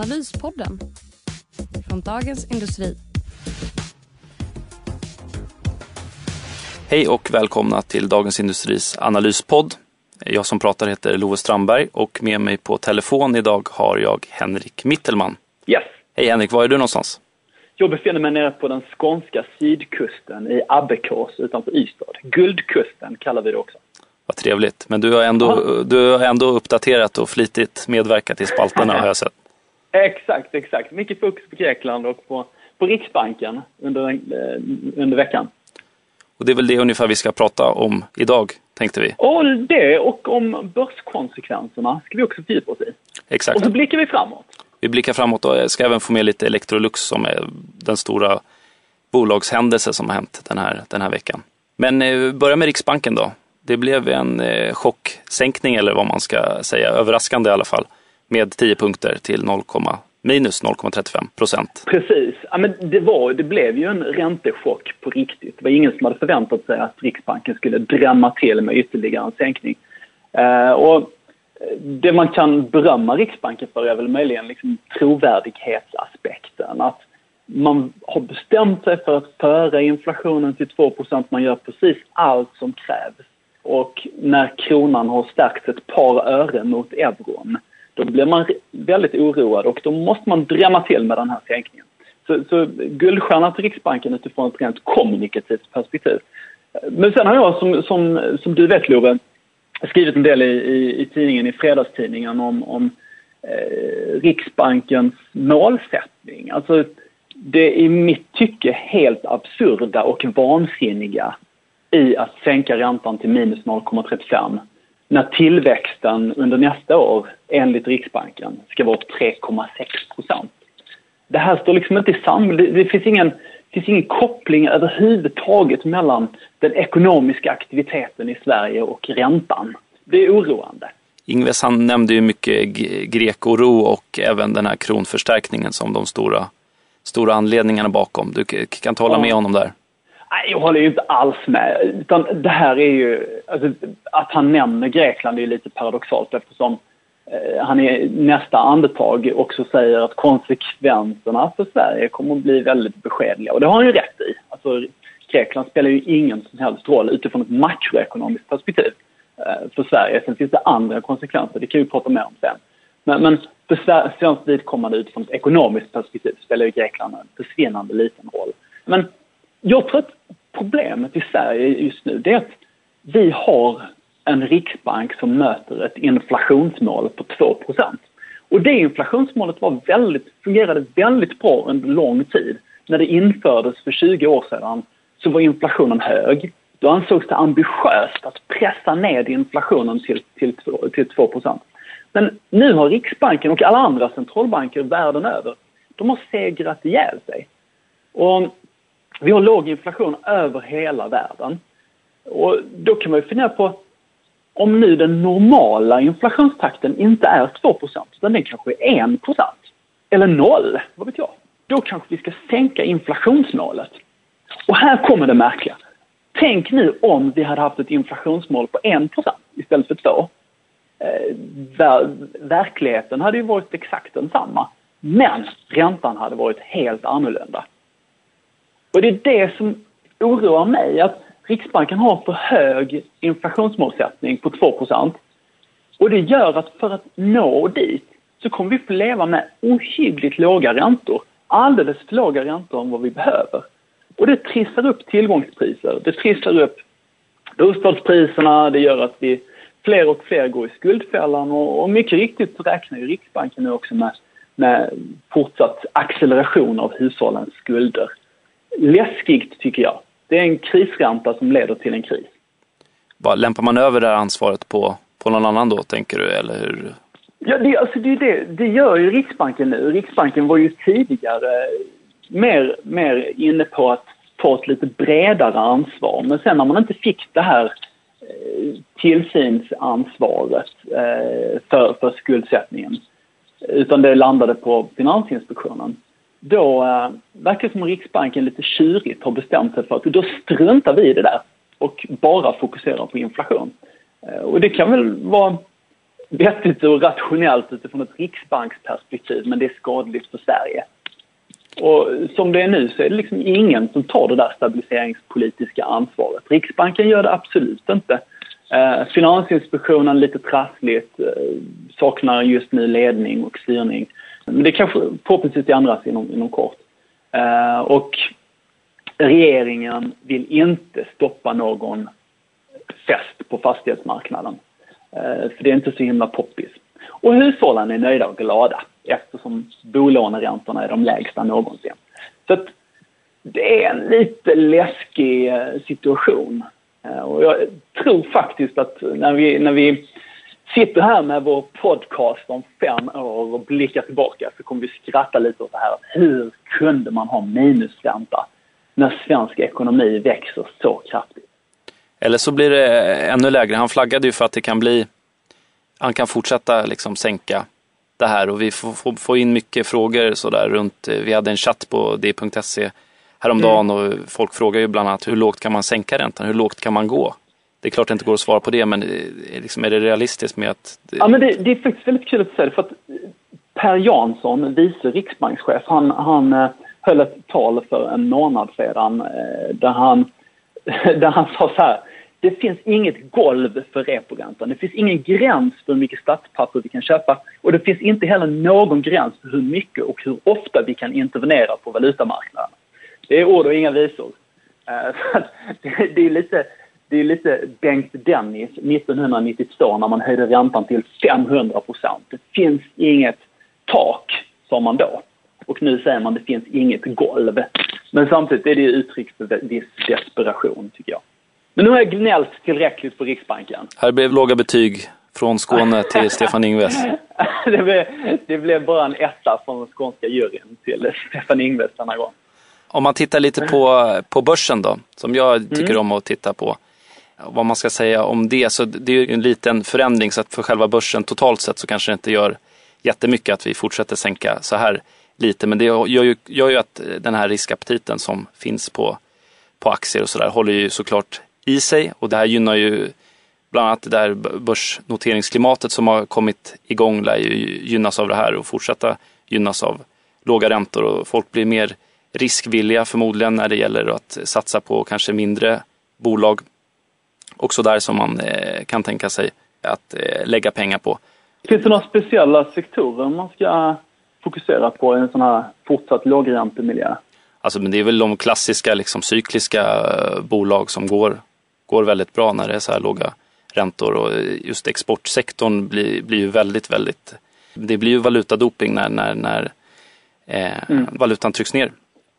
Analyspodden från Dagens Industri. Hej och välkomna till Dagens Industris analyspodd. Jag som pratar heter Love Strandberg och med mig på telefon idag har jag Henrik Mittelman. Yes. Hej Henrik, var är du någonstans? Jag befinner mig nere på den skånska sydkusten i Abbekås utanför Ystad. Guldkusten kallar vi det också. Vad trevligt, men du har ändå, du har ändå uppdaterat och flitigt medverkat i spalterna har jag sett. Exakt, exakt. Mycket fokus på Grekland och på, på Riksbanken under, eh, under veckan. Och det är väl det ungefär vi ska prata om idag, tänkte vi. Och det och om börskonsekvenserna ska vi också fördjupa oss i. Exakt. Och så blickar vi framåt. Vi blickar framåt och jag ska även få med lite Electrolux som är den stora bolagshändelse som har hänt den här, den här veckan. Men eh, börja med Riksbanken då. Det blev en eh, chocksänkning eller vad man ska säga, överraskande i alla fall, med 10 punkter till 0, minus 0,35 procent. Precis. Ja, men det, var, det blev ju en räntechock på riktigt. Det var ingen som hade förväntat sig att Riksbanken skulle drämma till med ytterligare en sänkning. Eh, och det man kan berömma Riksbanken för är väl möjligen liksom trovärdighetsaspekten. Att man har bestämt sig för att föra inflationen till 2% man gör precis allt som krävs. Och när kronan har stärkts ett par öre mot euron, då blir man väldigt oroad och då måste man drämma till med den här sänkningen. Så, så guldstjärna till Riksbanken utifrån ett rent kommunikativt perspektiv. Men sen har jag, som, som, som du vet Love, skrivit en del i, i, i tidningen, i fredagstidningen om, om eh, Riksbankens målsättning. Alltså det är i mitt tycke helt absurda och vansinniga i att sänka räntan till minus 0,35 när tillväxten under nästa år enligt Riksbanken ska vara 3,6 procent. Det här står liksom inte i sam... Det, det finns ingen, det finns ingen koppling överhuvudtaget mellan den ekonomiska aktiviteten i Sverige och räntan. Det är oroande. Ingves han nämnde ju mycket grekoro och även den här kronförstärkningen som de stora, stora anledningarna bakom. Du kan inte hålla med honom där? Nej, jag håller ju inte alls med. Utan det här är ju, alltså, att han nämner Grekland är ju lite paradoxalt eftersom eh, han i nästa andetag också säger att konsekvenserna för Sverige kommer att bli väldigt beskedliga. Och det har han ju rätt i. Alltså, Grekland spelar ju ingen som helst roll utifrån ett makroekonomiskt perspektiv eh, för Sverige. Sen finns det andra konsekvenser, det kan vi prata mer om sen. Men, men för svenskt vidkommande utifrån ett ekonomiskt perspektiv spelar ju Grekland en försvinnande liten roll. Men jag tror att problemet i Sverige just nu det är att vi har en riksbank som möter ett inflationsmål på 2% Och det inflationsmålet var väldigt, fungerade väldigt bra under lång tid. När det infördes för 20 år sedan så var inflationen hög. Då ansågs det ambitiöst att pressa ned inflationen till, till, till 2% Men nu har Riksbanken och alla andra centralbanker världen över, de har segrat ihjäl sig. Och vi har låg inflation över hela världen. Och då kan man ju fundera på om nu den normala inflationstakten inte är 2 utan den kanske är 1% eller 0, vad vet jag. Då kanske vi ska sänka inflationsmålet. Och här kommer det märkliga. Tänk nu om vi hade haft ett inflationsmål på 1% istället för 2. Eh, ver verkligheten hade ju varit exakt densamma. Men räntan hade varit helt annorlunda. Och det är det som oroar mig, att Riksbanken har för hög inflationsmålsättning på 2% Och det gör att för att nå dit så kommer vi få leva med ohyggligt låga räntor. Alldeles för låga räntor än vad vi behöver. Och det trissar upp tillgångspriser, det trissar upp bostadspriserna, det gör att vi fler och fler går i skuldfällan och, och mycket riktigt så räknar ju Riksbanken nu också med, med fortsatt acceleration av hushållens skulder läskigt tycker jag. Det är en krisränta som leder till en kris. Lämpar man över det här ansvaret på, på någon annan då, tänker du? Eller hur? Ja, det, alltså det, det, det gör ju Riksbanken nu. Riksbanken var ju tidigare mer, mer inne på att ta ett lite bredare ansvar. Men sen när man inte fick det här eh, tillsynsansvaret eh, för, för skuldsättningen utan det landade på Finansinspektionen. Då eh, verkar det som Riksbanken lite tjurigt har bestämt sig för att då struntar vi i det där och bara fokuserar på inflation. Eh, och det kan väl vara vettigt och rationellt utifrån ett riksbanksperspektiv men det är skadligt för Sverige. Och som det är nu så är det liksom ingen som tar det där stabiliseringspolitiska ansvaret. Riksbanken gör det absolut inte. Eh, Finansinspektionen lite trassligt, eh, saknar just nu ledning och styrning. Men det kanske förhoppningsvis ändras inom, inom kort. Eh, och regeringen vill inte stoppa någon fest på fastighetsmarknaden. Eh, för det är inte så himla poppis. Och hushållen är nöjda och glada eftersom bolåneräntorna är de lägsta någonsin. Så att det är en lite läskig eh, situation. Eh, och jag tror faktiskt att när vi, när vi sitter här med vår podcast om fem år och blickar tillbaka så kommer vi skratta lite åt det här. Hur kunde man ha minusränta när svensk ekonomi växer så kraftigt? Eller så blir det ännu lägre. Han flaggade ju för att det kan bli, han kan fortsätta liksom sänka det här och vi får, får, in mycket frågor sådär runt, vi hade en chatt på d.se häromdagen mm. och folk frågar ju bland annat hur lågt kan man sänka räntan, hur lågt kan man gå? Det är klart det inte går att svara på det men eh, liksom, är det realistiskt med att... Eh, ja men det, det är faktiskt väldigt kul att säga det för att eh, Per Jansson, vice riksbankschef, han, han höll ett tal för en månad sedan där han, där han sa så här det finns inget golv för reporäntan. Det finns ingen gräns för hur mycket statspapper vi kan köpa och det finns inte heller någon gräns för hur mycket och hur ofta vi kan intervenera på valutamarknaden. Det är ord och inga visor. Det är lite, det är lite Bengt Dennis 1992 när man höjde räntan till 500 procent. Det finns inget tak, sa man då. Och nu säger man det finns inget golv. Men samtidigt är det uttryck för viss desperation, tycker jag. Men nu har jag gnällt tillräckligt på Riksbanken. Här blev låga betyg från Skåne till Stefan Ingves. det, blev, det blev bara en etta från den skånska juryn till Stefan Ingves denna gång. Om man tittar lite på, på börsen då, som jag tycker mm. om att titta på. Vad man ska säga om det, så det är en liten förändring så att för själva börsen totalt sett så kanske det inte gör jättemycket att vi fortsätter sänka så här lite. Men det gör ju, gör ju att den här riskaptiten som finns på, på aktier och sådär håller ju såklart i sig och det här gynnar ju bland annat det där börsnoteringsklimatet som har kommit igång lär ju gynnas av det här och fortsätta gynnas av låga räntor och folk blir mer riskvilliga förmodligen när det gäller att satsa på kanske mindre bolag. Också där som man eh, kan tänka sig att eh, lägga pengar på. Finns det några speciella sektorer man ska fokusera på i en sån här fortsatt lågräntemiljö? Alltså, men det är väl de klassiska liksom, cykliska eh, bolag som går går väldigt bra när det är så här låga räntor och just exportsektorn blir, blir ju väldigt, väldigt, det blir ju valutadoping när, när, när eh, mm. valutan trycks ner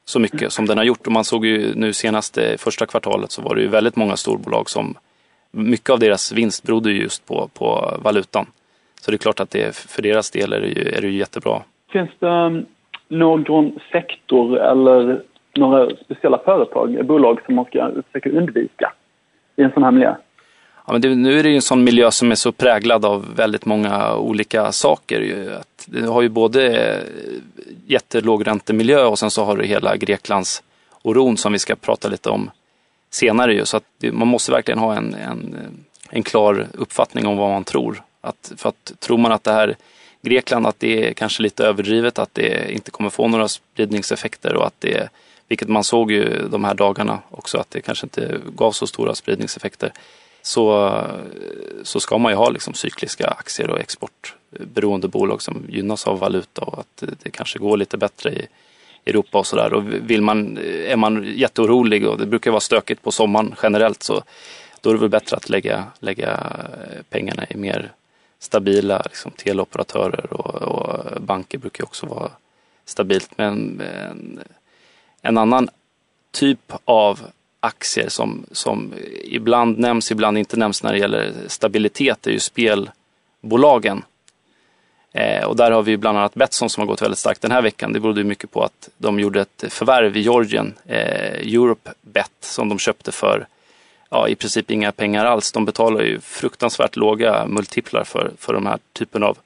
så mycket som den har gjort. Och man såg ju nu senaste första kvartalet så var det ju väldigt många storbolag som mycket av deras vinst berodde just på, på valutan. Så det är klart att det, för deras del är det ju, är det ju jättebra. Finns det um, någon sektor eller några speciella företag, bolag som man ska försöka undvika? i en sån här miljö? Ja, men det, nu är det ju en sån miljö som är så präglad av väldigt många olika saker. Att du har ju både jättelågräntemiljö och sen så har du hela Greklands oron som vi ska prata lite om senare. Ju. Så att man måste verkligen ha en, en, en klar uppfattning om vad man tror. Att, för att tror man att det här Grekland, att det är kanske lite överdrivet, att det inte kommer få några spridningseffekter och att det vilket man såg ju de här dagarna också att det kanske inte gav så stora spridningseffekter. Så, så ska man ju ha liksom cykliska aktier och exportberoende eh, bolag som gynnas av valuta och att det kanske går lite bättre i Europa och sådär. Och vill man, är man jätteorolig och det brukar vara stökigt på sommaren generellt så då är det väl bättre att lägga, lägga eh, pengarna i mer stabila liksom, teleoperatörer och, och banker brukar också vara stabilt. Men, en, en annan typ av aktier som, som ibland nämns, ibland inte nämns när det gäller stabilitet är ju spelbolagen. Eh, och där har vi bland annat Betsson som har gått väldigt starkt den här veckan. Det berodde mycket på att de gjorde ett förvärv i Georgien, eh, Europebet, som de köpte för ja, i princip inga pengar alls. De betalar ju fruktansvärt låga multiplar för, för de här typen av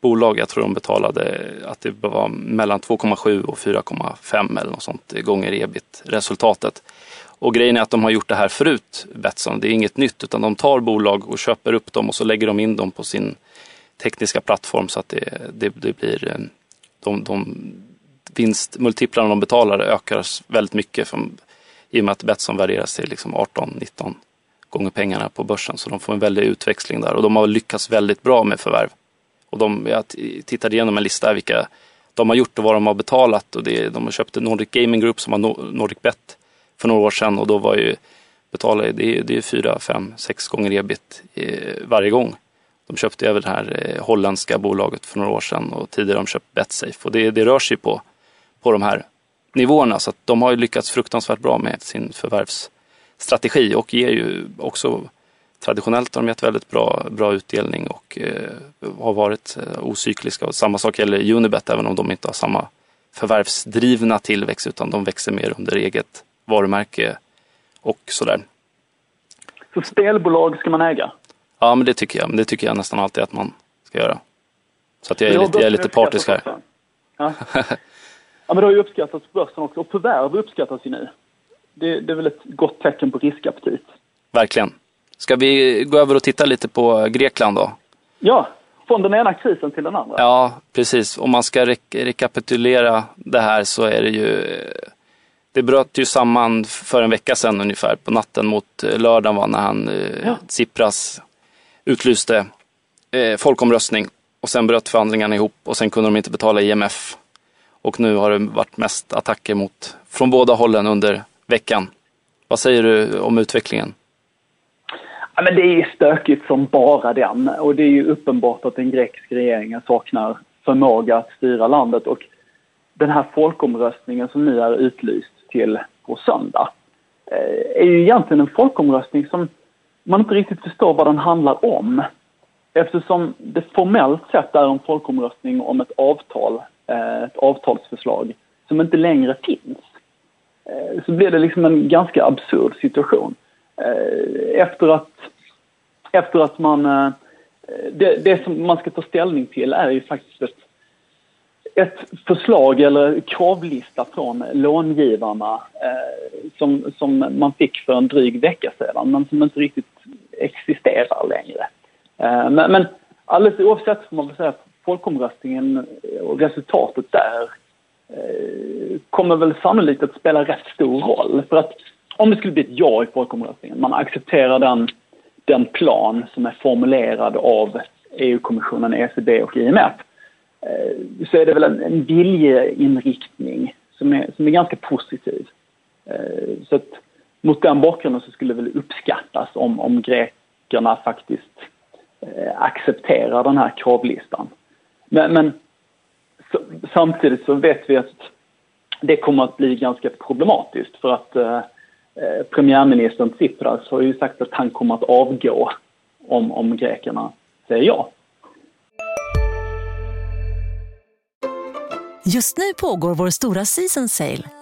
bolag. Jag tror de betalade att det var mellan 2,7 och 4,5 eller något sånt gånger ebit-resultatet. Och grejen är att de har gjort det här förut, Betsson. Det är inget nytt utan de tar bolag och köper upp dem och så lägger de in dem på sin tekniska plattform så att det, det, det blir de, de vinstmultiplarna de betalar ökar väldigt mycket från, i och med att Betsson värderas till liksom 18-19 gånger pengarna på börsen. Så de får en väldig utväxling där och de har lyckats väldigt bra med förvärv. Och de, jag tittade igenom en lista vilka de har gjort och vad de har betalat. Och det, de har köpt Nordic Gaming Group som var Nordic Bet för några år sedan och då var ju betalade det, det är fyra, fem, sex gånger ebit eh, varje gång. De köpte över det här eh, holländska bolaget för några år sedan och tidigare har de köpt Betsafe och det, det rör sig på, på de här nivåerna så att de har ju lyckats fruktansvärt bra med sin förvärvsstrategi och ger ju också traditionellt har de gett väldigt bra, bra utdelning och eh, har varit eh, ocykliska. Och samma sak gäller Unibet även om de inte har samma förvärvsdrivna tillväxt utan de växer mer under eget varumärke och sådär. Så spelbolag ska man äga? Ja, men det tycker jag. Men det tycker jag nästan alltid att man ska göra. Så att jag är, lite, jag är lite partisk här. Ja. ja, men det har ju uppskattats på börsen också och förvärv uppskattas ju nu. Det, det är väl ett gott tecken på riskaptit. Verkligen. Ska vi gå över och titta lite på Grekland då? Ja, från den ena krisen till den andra. Ja, precis. Om man ska re rekapitulera det här så är det ju det bröt ju samman för en vecka sedan ungefär på natten mot eh, lördagen var när han, eh, ja. Tsipras utlyste eh, folkomröstning och sen bröt förhandlingarna ihop och sen kunde de inte betala IMF. Och nu har det varit mest attacker mot, från båda hållen under veckan. Vad säger du om utvecklingen? Ja, men det är stökigt som bara den och det är ju uppenbart att den grekiska regeringen saknar förmåga att styra landet och den här folkomröstningen som nu är utlyst till på söndag eh, är ju egentligen en folkomröstning som man inte riktigt förstår vad den handlar om. Eftersom det formellt sett är en folkomröstning om ett avtal, eh, ett avtalsförslag som inte längre finns. Eh, så blir det liksom en ganska absurd situation. Eh, efter att, efter att man... Det, det som man ska ta ställning till är ju faktiskt ett ett förslag eller kravlista från långivarna som, som man fick för en dryg vecka sedan men som inte riktigt existerar längre. Eh, men, men alldeles oavsett får man väl säga folkomröstningen eh, och resultatet där eh, kommer väl sannolikt att spela rätt stor roll. För att om det skulle bli ett ja i folkomröstningen, man accepterar den, den plan som är formulerad av EU-kommissionen, ECB och IMF så är det väl en, en viljeinriktning som är, som är ganska positiv. Så att mot den bakgrunden så skulle det väl uppskattas om, om grekerna faktiskt eh, accepterar den här kravlistan. Men, men så, samtidigt så vet vi att det kommer att bli ganska problematiskt för att eh, eh premiärministern Tsipras har ju sagt att han kommer att avgå om, om grekerna säger ja. Just nu pågår vår stora season sale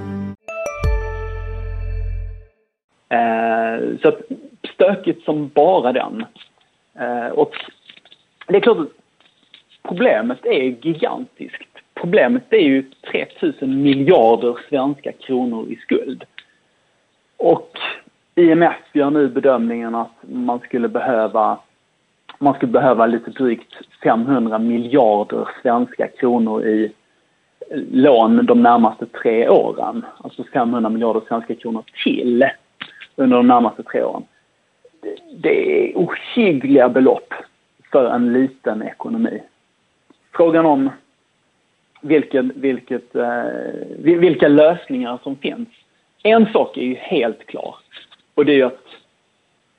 Så att stökigt som bara den. Eh, och det är klart att problemet är gigantiskt. Problemet är ju 3000 miljarder svenska kronor i skuld. Och IMF gör nu bedömningen att man skulle behöva man skulle behöva lite drygt 500 miljarder svenska kronor i lån de närmaste tre åren. Alltså 500 miljarder svenska kronor till under de närmaste tre åren. Det är ohyggliga belopp för en liten ekonomi. Frågan om, vilket, vilket, eh, vilka lösningar som finns. En sak är ju helt klar och det är att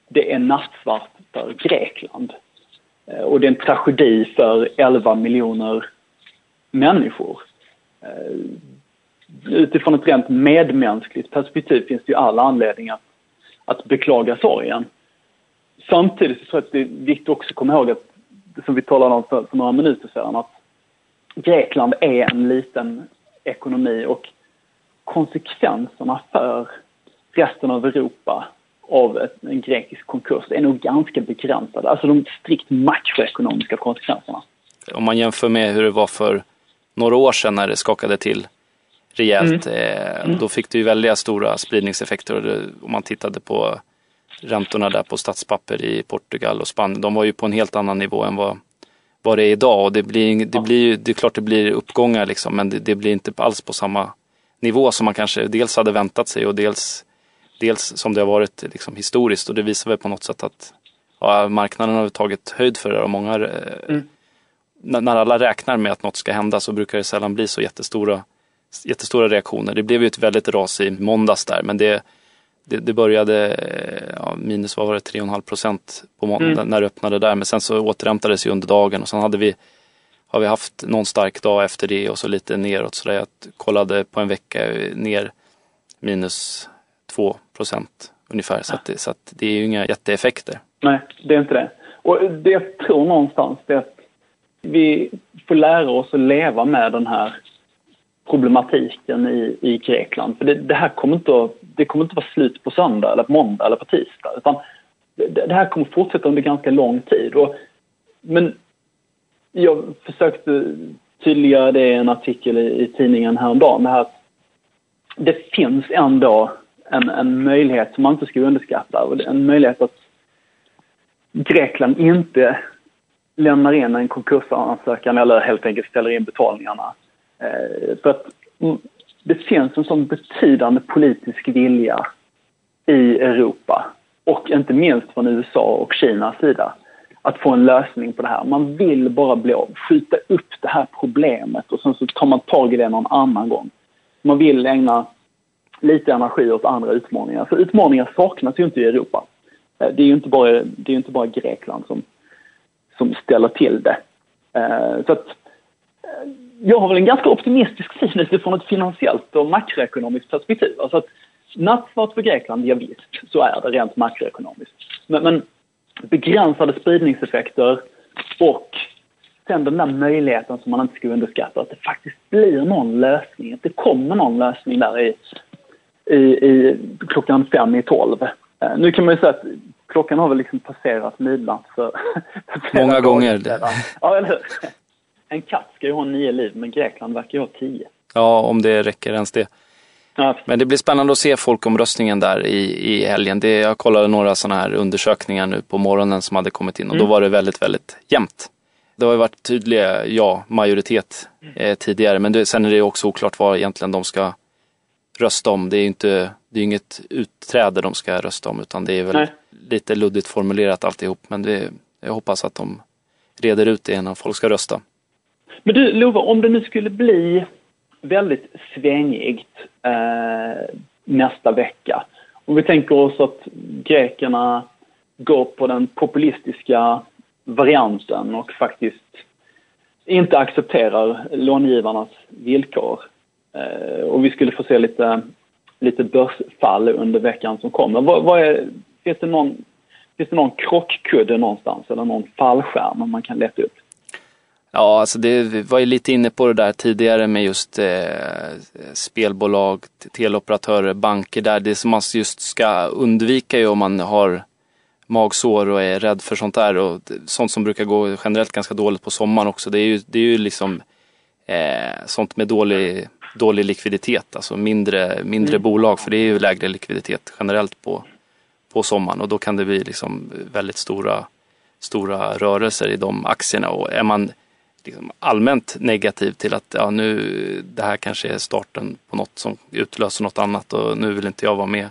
det är nattsvart för Grekland. Eh, och det är en tragedi för 11 miljoner människor. Eh, utifrån ett rent medmänskligt perspektiv finns det ju all anledning att, att beklaga sorgen. Samtidigt så tror jag att det är viktigt också att komma ihåg att, som vi talade om för, för några minuter sedan, att Grekland är en liten ekonomi och konsekvenserna för resten av Europa av ett, en grekisk konkurs är nog ganska begränsade. Alltså de strikt makroekonomiska konsekvenserna. Om man jämför med hur det var för några år sedan när det skakade till rejält. Mm. Eh, mm. Då fick det ju väldiga stora spridningseffekter. Om man tittade på räntorna där på statspapper i Portugal och Spanien. De var ju på en helt annan nivå än vad, vad det är idag. Och det, blir, det, blir, det är klart det blir uppgångar liksom, men det, det, blir inte alls på samma nivå som man kanske dels hade väntat sig och dels, dels som det har varit liksom, historiskt. Och det visar väl på något sätt att ja, marknaden har tagit höjd för det och många eh, mm. när alla räknar med att något ska hända så brukar det sällan bli så jättestora, jättestora reaktioner. Det blev ju ett väldigt ras i måndags där men det, det, det började ja, minus vad var det, 3,5 procent på måndag mm. när det öppnade där men sen så återhämtades ju under dagen och sen hade vi har vi haft någon stark dag efter det och så lite neråt. Så jag kollade på en vecka ner minus 2 procent ungefär. Så, att det, så att det är ju inga jätteeffekter. Nej, det är inte det. Och det jag tror någonstans är att vi får lära oss att leva med den här problematiken i, i Grekland. För det, det här kommer inte, att, det kommer inte vara slut på söndag eller på måndag eller på tisdag. Utan det, det här kommer fortsätta under ganska lång tid. Och, men jag försökte tydliggöra det i en artikel i, i tidningen häromdagen. Det, här det finns ändå en, en möjlighet som man inte ska underskatta. Och en möjlighet att Grekland inte lämnar in en konkursansökan eller helt enkelt ställer in betalningarna. Eh, för att mm, det finns en sån betydande politisk vilja i Europa och inte minst från USA och Kinas sida att få en lösning på det här. Man vill bara bli av, skjuta upp det här problemet och sen så tar man tag i det någon annan gång. Man vill ägna lite energi åt andra utmaningar. För utmaningar saknas ju inte i Europa. Eh, det är ju inte bara, det är inte bara Grekland som, som ställer till det. Eh, så att eh, jag har väl en ganska optimistisk syn utifrån ett finansiellt och makroekonomiskt perspektiv. Alltså att nattsvart för Grekland, ja visst, så är det rent makroekonomiskt. Men, men begränsade spridningseffekter och sen den där möjligheten som man inte ska underskatta, att det faktiskt blir någon lösning, att det kommer någon lösning där i, i, i klockan fem i tolv. Uh, nu kan man ju säga att klockan har väl liksom passerat midnatt för Många gånger. Ja, eller hur? En katt ska ju ha nio liv, men Grekland verkar ju ha tio. Ja, om det räcker ens det. Men det blir spännande att se folkomröstningen där i, i helgen. Det, jag kollade några sådana här undersökningar nu på morgonen som hade kommit in och mm. då var det väldigt, väldigt jämnt. Det har ju varit tydliga ja-majoritet eh, tidigare men det, sen är det också oklart vad egentligen de ska rösta om. Det är ju inte, det är inget utträde de ska rösta om utan det är väl Nej. lite luddigt formulerat alltihop. Men det, jag hoppas att de reder ut det innan folk ska rösta. Men du Lova, om det nu skulle bli väldigt svängigt eh, nästa vecka. Om vi tänker oss att grekerna går på den populistiska varianten och faktiskt inte accepterar långivarnas villkor. Eh, och vi skulle få se lite, lite börsfall under veckan som kommer. Vad, vad är, finns, det någon, finns det någon krockkudde någonstans eller någon fallskärm man kan leta upp? Ja, alltså det vi var ju lite inne på det där tidigare med just eh, spelbolag, teleoperatörer, banker där. Det som man just ska undvika är om man har magsår och är rädd för sånt där och sånt som brukar gå generellt ganska dåligt på sommaren också. Det är ju, det är ju liksom eh, sånt med dålig, dålig likviditet, alltså mindre, mindre mm. bolag för det är ju lägre likviditet generellt på, på sommaren och då kan det bli liksom väldigt stora, stora rörelser i de aktierna och är man liksom allmänt negativ till att ja, nu, det här kanske är starten på något som utlöser något annat och nu vill inte jag vara med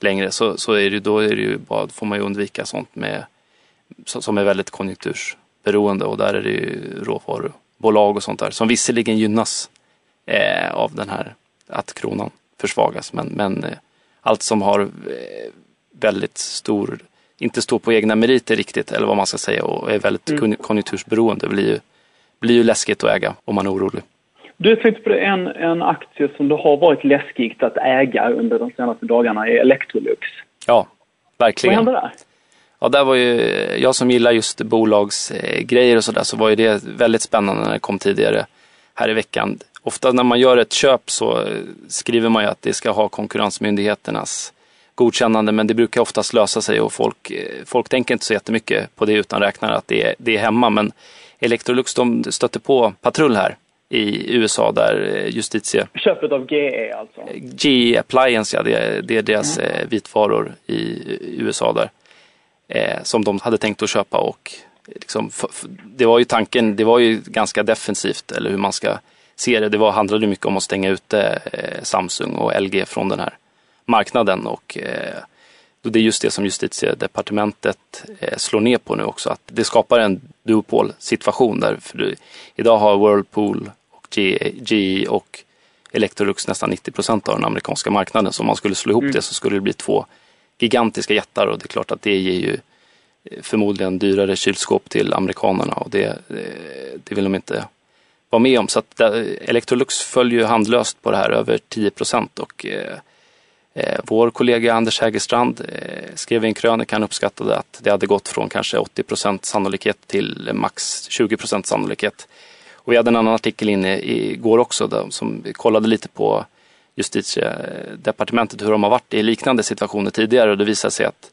längre så, så är det, då är det ju bara, får man ju undvika sånt med, som är väldigt konjunktursberoende och där är det ju råvaror elbolag och sånt där som visserligen gynnas eh, av den här att kronan försvagas. Men, men eh, allt som har eh, väldigt stor, inte står på egna meriter riktigt eller vad man ska säga och är väldigt mm. konjunktursberoende blir ju, blir ju läskigt att äga om man är orolig. Du tänkte på det, en, en aktie som det har varit läskigt att äga under de senaste dagarna är Electrolux. Ja, verkligen. Vad hände där? Ja, där var ju, jag som gillar just bolagsgrejer och sådär, så var ju det väldigt spännande när det kom tidigare här i veckan. Ofta när man gör ett köp så skriver man ju att det ska ha konkurrensmyndigheternas godkännande, men det brukar oftast lösa sig och folk, folk tänker inte så jättemycket på det utan räknar att det är, det är hemma. Men Electrolux de stötte på patrull här i USA där justitie... Köpet av GE alltså? GE Appliance, ja det det är deras mm. vitvaror i USA där eh, som de hade tänkt att köpa och liksom, det var ju tanken, det var ju ganska defensivt eller hur man ska se det. Det var, handlade mycket om att stänga ute eh, Samsung och LG från den här marknaden och eh, det är just det som justitiedepartementet eh, slår ner på nu också, att det skapar en duopol situation där för idag har Whirlpool och GE och Electrolux nästan 90 procent av den amerikanska marknaden. Så om man skulle slå ihop mm. det så skulle det bli två gigantiska jättar och det är klart att det ger ju eh, förmodligen dyrare kylskåp till amerikanerna och det, eh, det vill de inte vara med om. Så att Electrolux följer ju handlöst på det här över 10 procent och Eh, vår kollega Anders Hägerstrand eh, skrev i en krönika han uppskattade att det hade gått från kanske 80 procent sannolikhet till max 20 procent sannolikhet. Och vi hade en annan artikel inne igår också där, som kollade lite på justitiedepartementet hur de har varit i liknande situationer tidigare och det visade sig att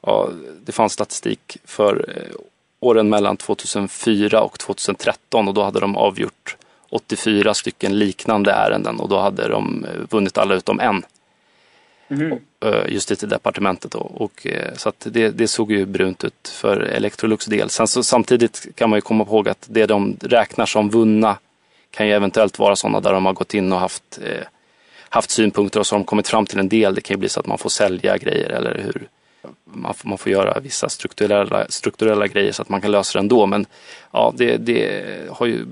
ja, det fanns statistik för eh, åren mellan 2004 och 2013 och då hade de avgjort 84 stycken liknande ärenden och då hade de vunnit alla utom en. Eh, mm. Justitiedepartementet då. Och, eh, så att det, det, såg ju brunt ut för Electrolux del. Sen så, samtidigt kan man ju komma ihåg att det de räknar som vunna kan ju eventuellt vara sådana där de har gått in och haft eh, haft synpunkter och så har de kommit fram till en del. Det kan ju bli så att man får sälja grejer eller hur man får, man får göra vissa strukturella, strukturella grejer så att man kan lösa det ändå. Men ja, det, det har ju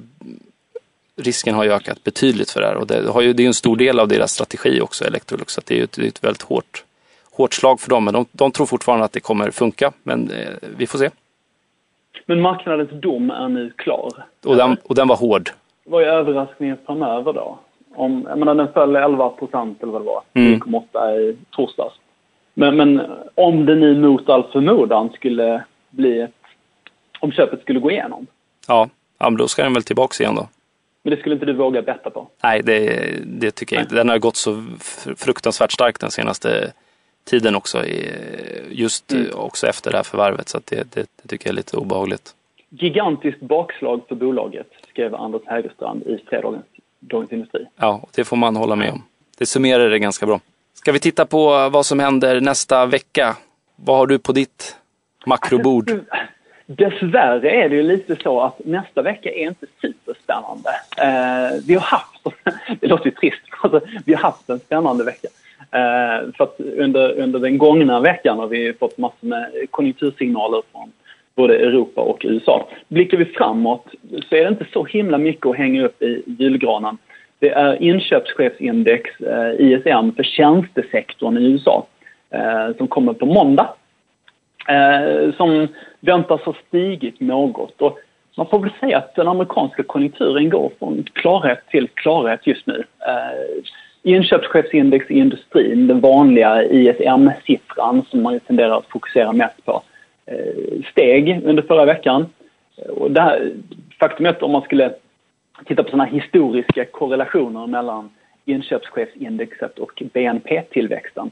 risken har ju ökat betydligt för det här och det, har ju, det är en stor del av deras strategi också, Electrolux. Så det är ju ett, ett väldigt hårt, hårt slag för dem. Men de, de tror fortfarande att det kommer funka, men eh, vi får se. Men marknadens dom är nu klar? Och den, och den var hård. Vad är överraskningen framöver då? Om, jag menar, den föll 11 procent eller vad det var, mm. 9,8 i torsdags. Men, men om det nu mot all förmodan skulle bli ett, om köpet skulle gå igenom? Ja, ja men då ska den väl tillbaka igen då. Men det skulle inte du våga betta på? Nej, det, det tycker jag inte. Den har gått så fruktansvärt starkt den senaste tiden också, just mm. också efter det här förvärvet. Så det, det, det, tycker jag är lite obehagligt. Gigantiskt bakslag för bolaget, skrev Anders Hägerstrand i fredagens Dagens Industri. Ja, det får man hålla med om. Det summerar det ganska bra. Ska vi titta på vad som händer nästa vecka? Vad har du på ditt makrobord? Dessvärre är det ju lite så att nästa vecka är inte superspännande. Eh, vi har haft, det låter ju trist, alltså, vi har haft en spännande vecka. Eh, för att under, under den gångna veckan har vi fått massor med konjunktursignaler från både Europa och USA. Blickar vi framåt så är det inte så himla mycket att hänga upp i julgranen. Det är inköpschefsindex, eh, ISM, för tjänstesektorn i USA eh, som kommer på måndag. Eh, som väntas ha stigit något. Och man får väl säga att den amerikanska konjunkturen går från klarhet till klarhet just nu. Eh, inköpschefsindex i industrin, den vanliga ISM-siffran som man tenderar att fokusera mest på, Eh, steg under förra veckan. Och det här, faktum är att om man skulle titta på sådana historiska korrelationer mellan inköpschefsindexet och BNP-tillväxten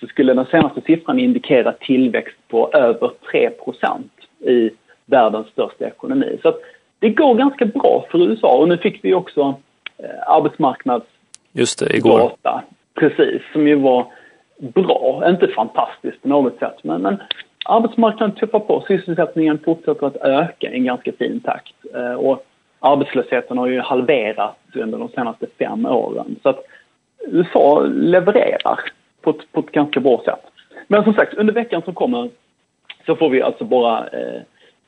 så skulle den senaste siffran indikera tillväxt på över 3% i världens största ekonomi. Så det går ganska bra för USA och nu fick vi också eh, arbetsmarknads Just det, igår. Data, precis, som ju var bra. Inte fantastiskt på något sätt, men, men arbetsmarknaden tuffar på. Sysselsättningen fortsätter att öka i en ganska fin takt. Eh, och arbetslösheten har ju halverats under de senaste fem åren. Så att USA levererar på ett, på ett ganska bra sätt. Men som sagt, under veckan som kommer så får vi alltså bara eh,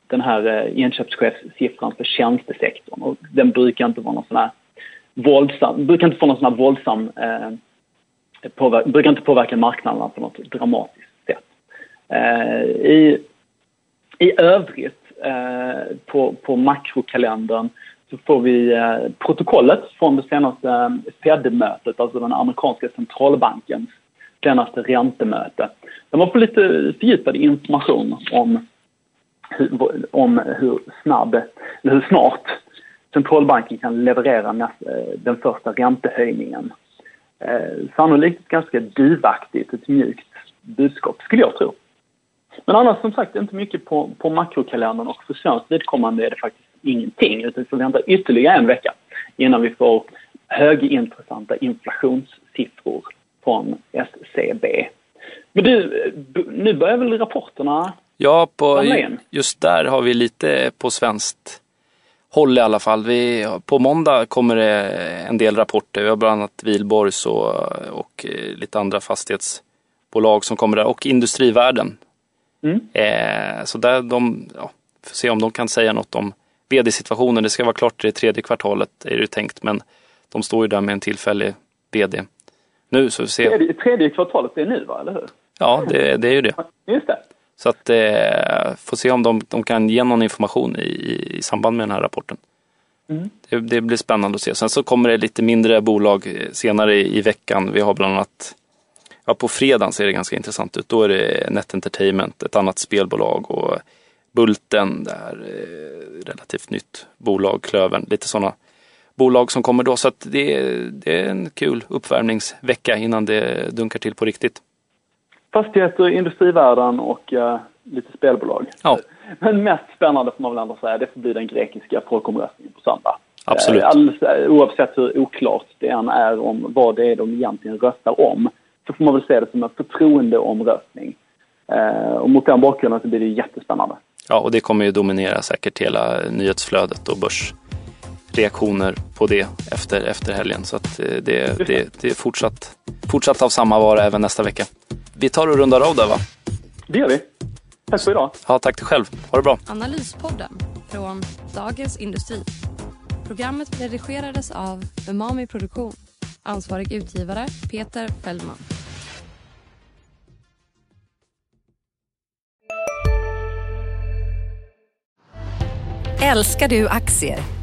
den här eh, inköpschefssiffran för tjänstesektorn och den brukar inte vara någon sån här våldsam, brukar inte få någon sån här våldsam, eh, påver- brukar inte påverka marknaderna på något dramatiskt sätt. Eh, i, I övrigt eh, på, på makrokalendern så får vi eh, protokollet från det senaste eh, Fed-mötet, alltså den amerikanska centralbankens senaste räntemöte. Där man får lite fördjupad information om hur, om hur snabb, eller hur snart centralbanken kan leverera eh, den första räntehöjningen. Eh, sannolikt ett ganska duvaktigt, ett mjukt budskap skulle jag tro. Men annars som sagt inte mycket på, på makrokalendern och för svenskt vidkommande är det faktiskt ingenting utan vi får vänta ytterligare en vecka innan vi får högintressanta inflationssiffror från SCB. Men du, nu börjar väl rapporterna Ja, på, just där har vi lite på svenskt håll i alla fall. Vi, på måndag kommer det en del rapporter. Vi har bland annat Vilborgs och, och eh, lite andra fastighetsbolag som kommer där och Industrivärden. Mm. Eh, så där de, ja, får se om de kan säga något om vd-situationen. Det ska vara klart i det tredje kvartalet är det tänkt, men de står ju där med en tillfällig vd nu så vi får se. tredje, tredje kvartalet, det är nu va, eller hur? Ja, det, det är ju det. Just det. Så att eh, får se om de, de kan ge någon information i, i, samband med den här rapporten. Mm. Det, det blir spännande att se. Sen så kommer det lite mindre bolag eh, senare i, i veckan. Vi har bland annat, ja på fredagen ser det ganska intressant ut. Då är det Net Entertainment, ett annat spelbolag och Bulten, det här eh, relativt nytt bolag, Klövern, lite sådana bolag som kommer då. Så att det, det är en kul uppvärmningsvecka innan det dunkar till på riktigt. Fastigheter, industrivärden och eh, lite spelbolag. Ja. Men mest spännande får man väl ändå säga, det får bli den grekiska folkomröstningen på söndag. Absolut. Eh, Alldeles, eh, oavsett hur oklart det än är om vad det är de egentligen röstar om, så får man väl se det som en förtroendeomröstning. Eh, och mot den bakgrunden så blir det jättespännande. Ja, och det kommer ju dominera säkert hela nyhetsflödet och börsreaktioner på det efter, efter helgen. Så att eh, det, det, det är fortsatt, fortsatt av samma vara även nästa vecka. Vi tar och rundar av där va? Det gör vi. Tack för idag. Ja, tack dig själv. Ha det bra. Analyspodden från Dagens Industri. Programmet redigerades av Umami Produktion. Ansvarig utgivare Peter Fellman. Älskar du aktier?